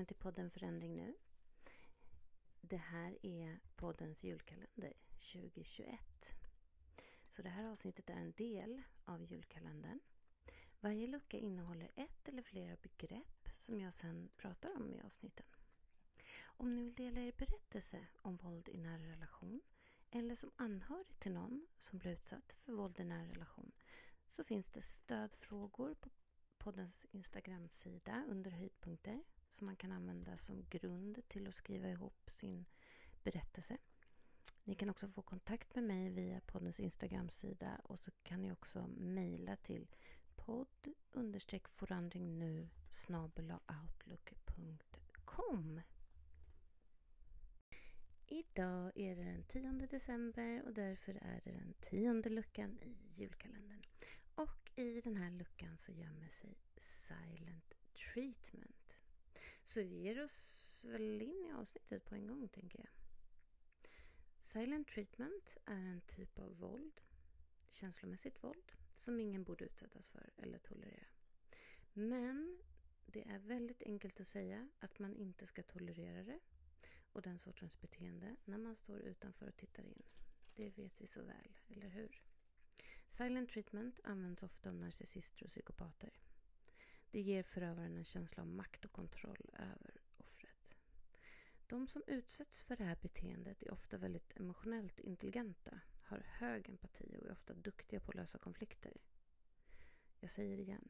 välkommen till podden Förändring nu. Det här är poddens julkalender 2021. Så det här avsnittet är en del av julkalendern. Varje lucka innehåller ett eller flera begrepp som jag sedan pratar om i avsnitten. Om ni vill dela er berättelse om våld i nära relation eller som anhörig till någon som blir utsatt för våld i nära relation så finns det stödfrågor på poddens Instagram-sida under höjdpunkter som man kan använda som grund till att skriva ihop sin berättelse. Ni kan också få kontakt med mig via poddens Instagram-sida och så kan ni också mejla till podd forandring nu outlook.com Idag är det den 10 december och därför är det den tionde luckan i julkalendern. Och i den här luckan så gömmer sig Silent Treatment. Så vi ger oss väl in i avsnittet på en gång tänker jag. Silent treatment är en typ av våld, känslomässigt våld, som ingen borde utsättas för eller tolerera. Men det är väldigt enkelt att säga att man inte ska tolerera det och den sortens beteende när man står utanför och tittar in. Det vet vi så väl, eller hur? Silent treatment används ofta av narcissister och psykopater. Det ger förövaren en känsla av makt och kontroll över offret. De som utsätts för det här beteendet är ofta väldigt emotionellt intelligenta, har hög empati och är ofta duktiga på att lösa konflikter. Jag säger igen.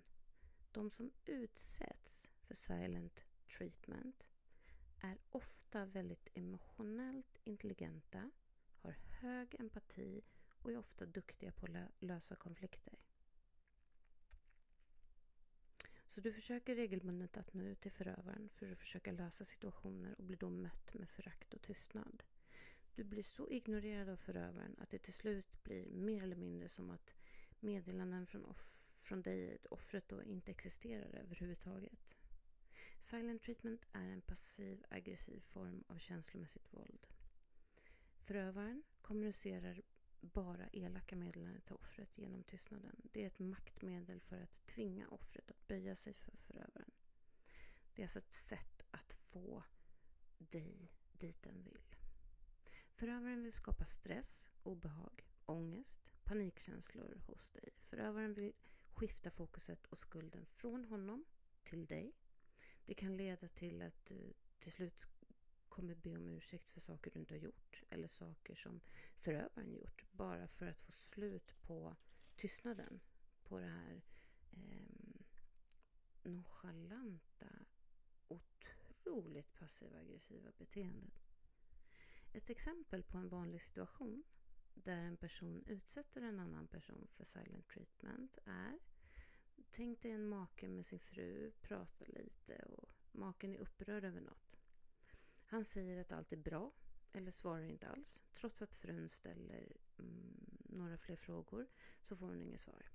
De som utsätts för silent treatment är ofta väldigt emotionellt intelligenta, har hög empati och är ofta duktiga på att lösa konflikter. Så du försöker regelbundet att nå ut till förövaren för att försöka lösa situationer och blir då mött med förakt och tystnad. Du blir så ignorerad av förövaren att det till slut blir mer eller mindre som att meddelanden från, off från dig, offret, då inte existerar överhuvudtaget. Silent treatment är en passiv aggressiv form av känslomässigt våld. Förövaren kommunicerar bara elaka meddelanden till offret genom tystnaden. Det är ett maktmedel för att tvinga offret att böja sig för förövaren. Det är alltså ett sätt att få dig dit den vill. Förövaren vill skapa stress, obehag, ångest, panikkänslor hos dig. Förövaren vill skifta fokuset och skulden från honom till dig. Det kan leda till att du till slut kommer be om ursäkt för saker du inte har gjort eller saker som förövaren gjort bara för att få slut på tystnaden på det här eh, nonchalanta, otroligt passiva aggressiva beteendet. Ett exempel på en vanlig situation där en person utsätter en annan person för silent treatment är Tänk dig en make med sin fru, pratar lite och maken är upprörd över något. Han säger att allt är bra eller svarar inte alls. Trots att frun ställer mm, några fler frågor så får hon inget svar.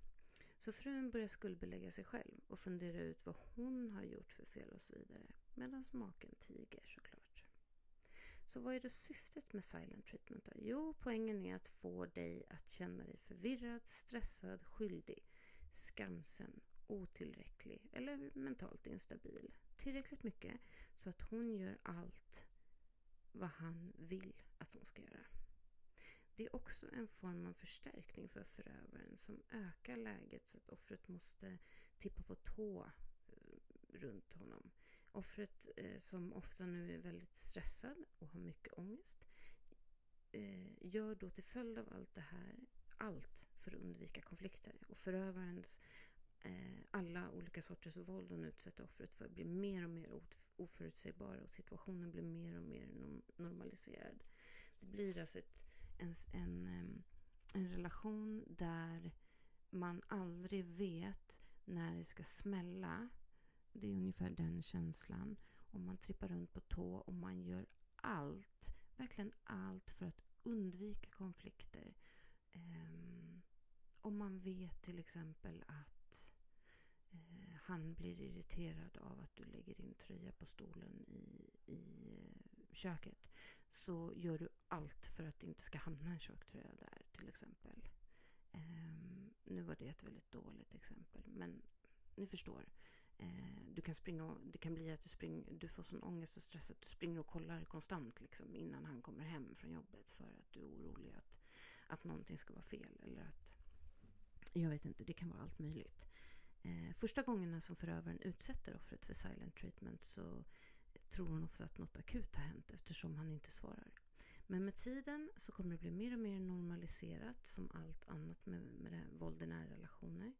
Så frun börjar skuldbelägga sig själv och fundera ut vad hon har gjort för fel och så vidare. Medan maken tiger såklart. Så vad är då syftet med silent treatment? Då? Jo, poängen är att få dig att känna dig förvirrad, stressad, skyldig, skamsen, otillräcklig eller mentalt instabil. Tillräckligt mycket så att hon gör allt vad han vill att hon ska göra. Det är också en form av förstärkning för förövaren som ökar läget så att offret måste tippa på tå eh, runt honom. Offret eh, som ofta nu är väldigt stressad och har mycket ångest eh, gör då till följd av allt det här allt för att undvika konflikter och förövarens Eh, alla olika sorters våld hon utsätter offret för blir mer och mer oförutsägbara och situationen blir mer och mer normaliserad. Det blir alltså ett, en, en, en relation där man aldrig vet när det ska smälla. Det är ungefär den känslan. Och man trippar runt på tå och man gör allt, verkligen allt för att undvika konflikter. Om man vet till exempel att han blir irriterad av att du lägger din tröja på stolen i, i eh, köket så gör du allt för att det inte ska hamna en tjocktröja där till exempel. Um, nu var det ett väldigt dåligt exempel men ni förstår. Eh, du kan springa och, det kan bli att du, spring, du får sån ångest och stress att du springer och kollar konstant liksom, innan han kommer hem från jobbet för att du är orolig att, att någonting ska vara fel. Eller att, jag vet inte, det kan vara allt möjligt. Eh, första gångerna som förövaren utsätter offret för silent treatment så tror hon ofta att något akut har hänt eftersom han inte svarar. Men med tiden så kommer det bli mer och mer normaliserat som allt annat med, med det våld i nära relationer.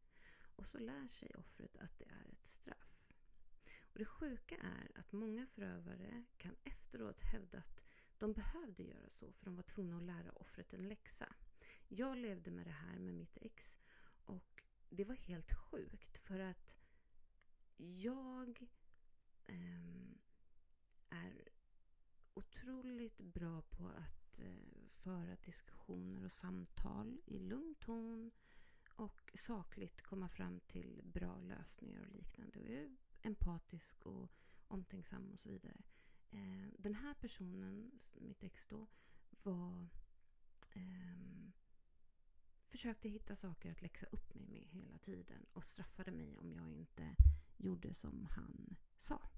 Och så lär sig offret att det är ett straff. Och Det sjuka är att många förövare kan efteråt hävda att de behövde göra så för de var tvungna att lära offret en läxa. Jag levde med det här med mitt ex och det var helt sjukt för att jag eh, är otroligt bra på att eh, föra diskussioner och samtal i lugn ton och sakligt komma fram till bra lösningar och liknande. Och jag är empatisk och omtänksam och så vidare. Eh, den här personen, mitt ex då, var eh, försökte hitta saker att läxa upp mig med hela tiden och straffade mig om jag inte gjorde som han sa.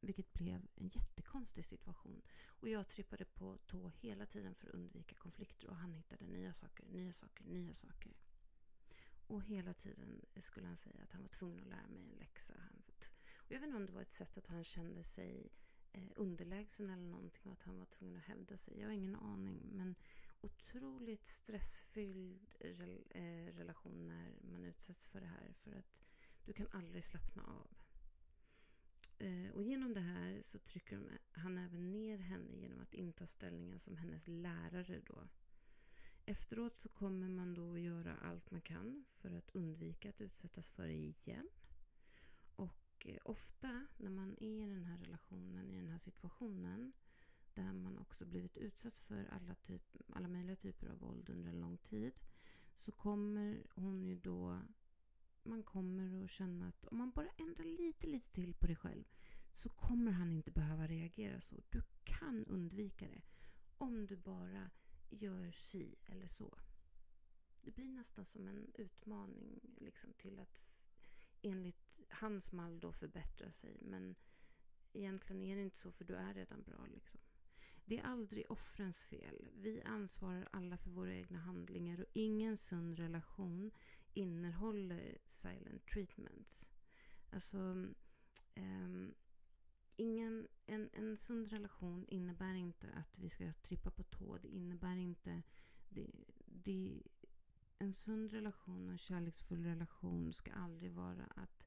Vilket blev en jättekonstig situation. Och jag trippade på tå hela tiden för att undvika konflikter och han hittade nya saker, nya saker, nya saker. Och hela tiden skulle han säga att han var tvungen att lära mig en läxa. och jag vet inte om det var ett sätt att han kände sig eh, underlägsen eller någonting och att han var tvungen att hävda sig. Jag har ingen aning. Men otroligt stressfylld eh, relation när man utsätts för det här. För att du kan aldrig slappna av. Eh, och genom det här så trycker han även ner henne genom att inta ställningen som hennes lärare då. Efteråt så kommer man då att göra allt man kan för att undvika att utsättas för det igen. Och eh, ofta när man är i den här relationen, i den här situationen där man också blivit utsatt för alla, typ, alla möjliga typer av våld under en lång tid så kommer hon ju då man kommer att känna att om man bara ändrar lite, lite till på dig själv så kommer han inte behöva reagera så. Du kan undvika det om du bara gör si eller så. Det blir nästan som en utmaning liksom, till att enligt hans mall då förbättra sig. Men egentligen är det inte så för du är redan bra. Liksom. Det är aldrig offrens fel. Vi ansvarar alla för våra egna handlingar och ingen sund relation innehåller silent treatments. Alltså, um, ingen, en, en sund relation innebär inte att vi ska trippa på tå. Det innebär inte... Det, det, en sund relation och en kärleksfull relation ska aldrig vara att,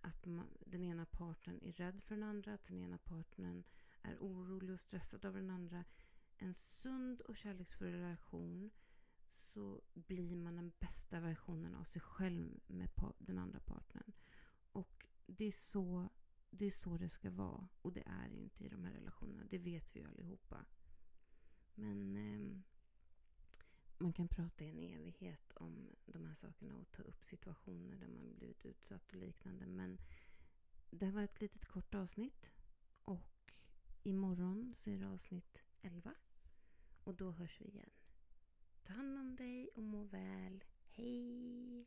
att man, den ena parten är rädd för den andra, att den ena parten är orolig och stressad av den andra. En sund och kärleksfull relation så blir man den bästa versionen av sig själv med den andra partnern. Och det är så det är så det ska vara. Och det är inte i de här relationerna. Det vet vi ju allihopa. Men eh, man kan prata i en evighet om de här sakerna och ta upp situationer där man blivit utsatt och liknande. Men det här var ett litet kort avsnitt. Imorgon så är det avsnitt 11. Och då hörs vi igen. Ta hand om dig och må väl. Hej!